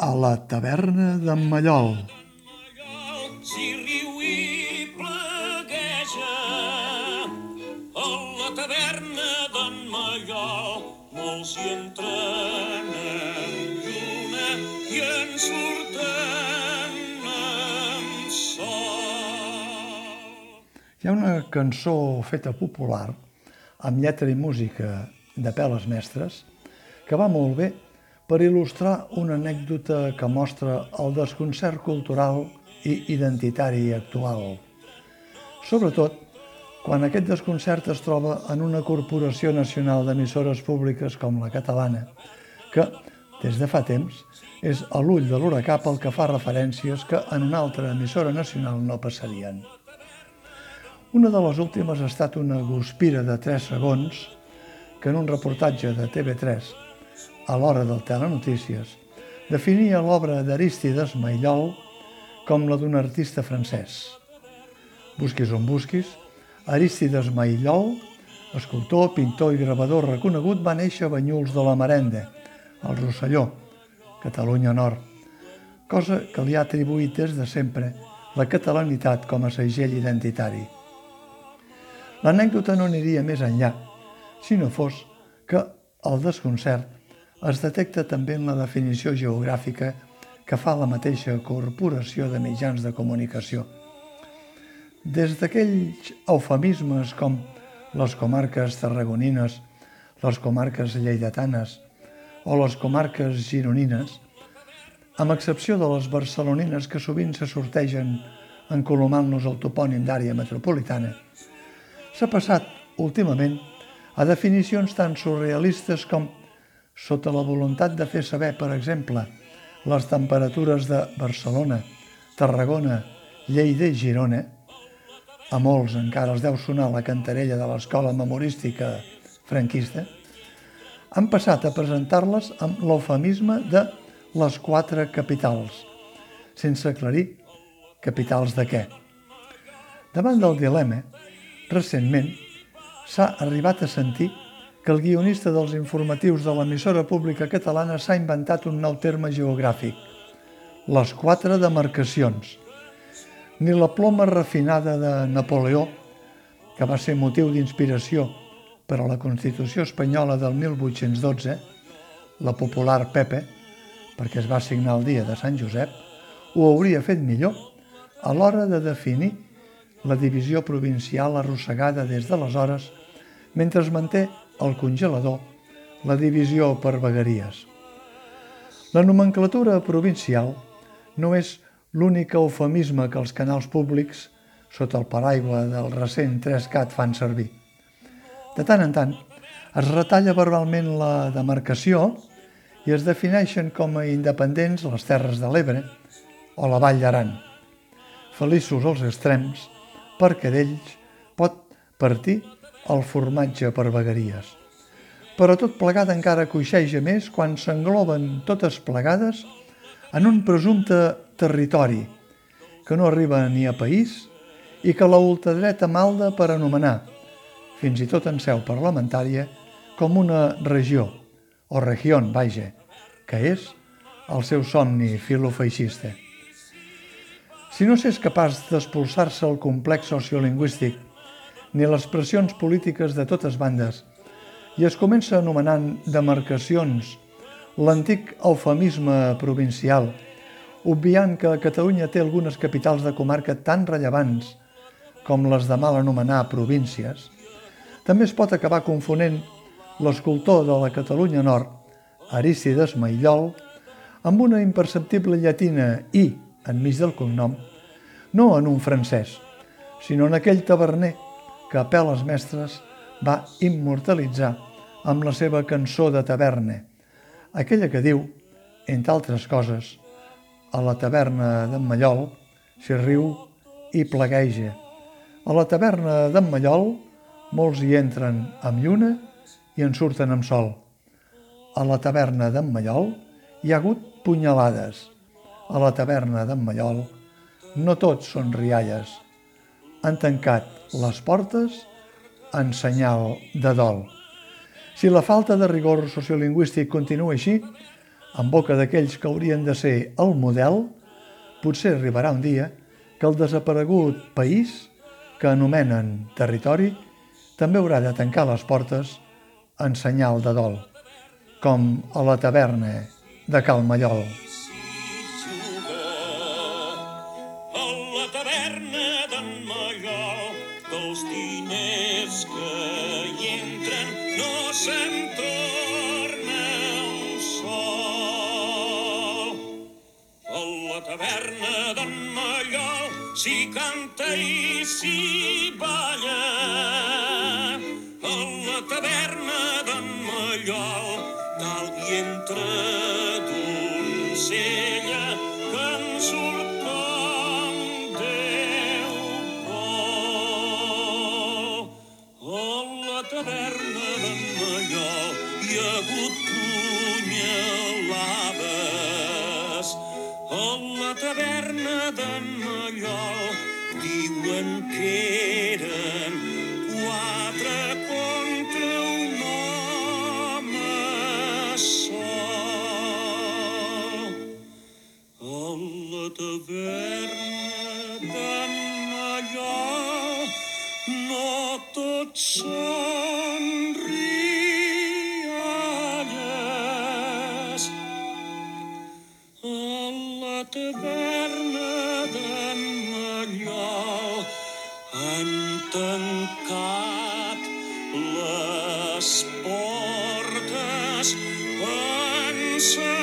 la taverna d'en Mallol. Si riu i plegueja a la taverna d'en Mallol molts hi entren en lluna i en surten amb sol. Hi ha una cançó feta popular, amb lletra i música de Peles Mestres, que va molt bé per il·lustrar una anècdota que mostra el desconcert cultural i identitari actual. Sobretot, quan aquest desconcert es troba en una corporació nacional d'emissores públiques com la catalana, que, des de fa temps, és a l'ull de l'huracà pel que fa referències que en una altra emissora nacional no passarien. Una de les últimes ha estat una guspira de 3 segons que en un reportatge de TV3 a l'hora del Telenotícies, definia l'obra d'Arístides Maillol com la d'un artista francès. Busquis on busquis, Arístides Maillol, escultor, pintor i gravador reconegut, va néixer a Banyuls de la Marenda, al Rosselló, Catalunya Nord, cosa que li ha atribuït des de sempre la catalanitat com a segell identitari. L'anècdota no aniria més enllà, si no fos que el desconcert es detecta també en la definició geogràfica que fa la mateixa Corporació de Mitjans de Comunicació. Des d'aquells eufemismes com les comarques tarragonines, les comarques lleidatanes o les comarques gironines, amb excepció de les barcelonines que sovint se sortegen encolomant-nos el topònim d'àrea metropolitana, s'ha passat últimament a definicions tan surrealistes com sota la voluntat de fer saber, per exemple, les temperatures de Barcelona, Tarragona, Lleida i Girona, a molts encara els deu sonar la cantarella de l'escola memorística franquista, han passat a presentar-les amb l'eufemisme de les quatre capitals, sense aclarir capitals de què. Davant del dilema, recentment s'ha arribat a sentir que el guionista dels informatius de l'emissora pública catalana s'ha inventat un nou terme geogràfic, les quatre demarcacions. Ni la ploma refinada de Napoleó, que va ser motiu d'inspiració per a la Constitució espanyola del 1812, la popular Pepe, perquè es va signar el dia de Sant Josep, ho hauria fet millor a l'hora de definir la divisió provincial arrossegada des d'aleshores mentre es manté al congelador la divisió per vegueries. La nomenclatura provincial no és l'únic eufemisme que els canals públics, sota el paraigua del recent 3CAT, fan servir. De tant en tant, es retalla verbalment la demarcació i es defineixen com a independents les Terres de l'Ebre o la Vall d'Aran. Feliços els extrems, perquè d'ells pot partir el formatge per vegueries. Però tot plegat encara coixeja més quan s'engloben totes plegades en un presumpte territori que no arriba ni a país i que la ultradreta malda per anomenar, fins i tot en seu parlamentària, com una regió, o regió, vaja, que és el seu somni filofeixista. Si no s'és capaç d'expulsar-se el complex sociolingüístic ni les pressions polítiques de totes bandes, i es comença anomenant demarcacions l'antic eufemisme provincial, obviant que Catalunya té algunes capitals de comarca tan rellevants com les de mal anomenar províncies, també es pot acabar confonent l'escultor de la Catalunya Nord, Arícides Maillol, amb una imperceptible llatina i enmig del cognom, no en un francès, sinó en aquell taverner que Peles Mestres va immortalitzar amb la seva cançó de taverna, aquella que diu, entre altres coses, a la taverna d'en Mallol s'hi riu i plegueja. A la taverna d'en Mallol molts hi entren amb lluna i en surten amb sol. A la taverna d'en Mallol hi ha hagut punyalades. A la taverna d'en Mallol no tots són rialles. Han tancat les portes en senyal de dol. Si la falta de rigor sociolingüístic continua així, en boca d'aquells que haurien de ser el model, potser arribarà un dia que el desaparegut país, que anomenen territori, també haurà de tancar les portes en senyal de dol, com a la taverna de Cal dels diners que hi entren, no se'n torna un sol. A la taverna d'en Mallol s'hi canta i s'hi balla. A la taverna d'en Mallol, tal i entre doncella, que en surt la taverna d'en Mallol diuen que eren quatre contra un home sol. A la taverna d'en Mallol no tot són taverna d'en Mallol han tancat les portes en sa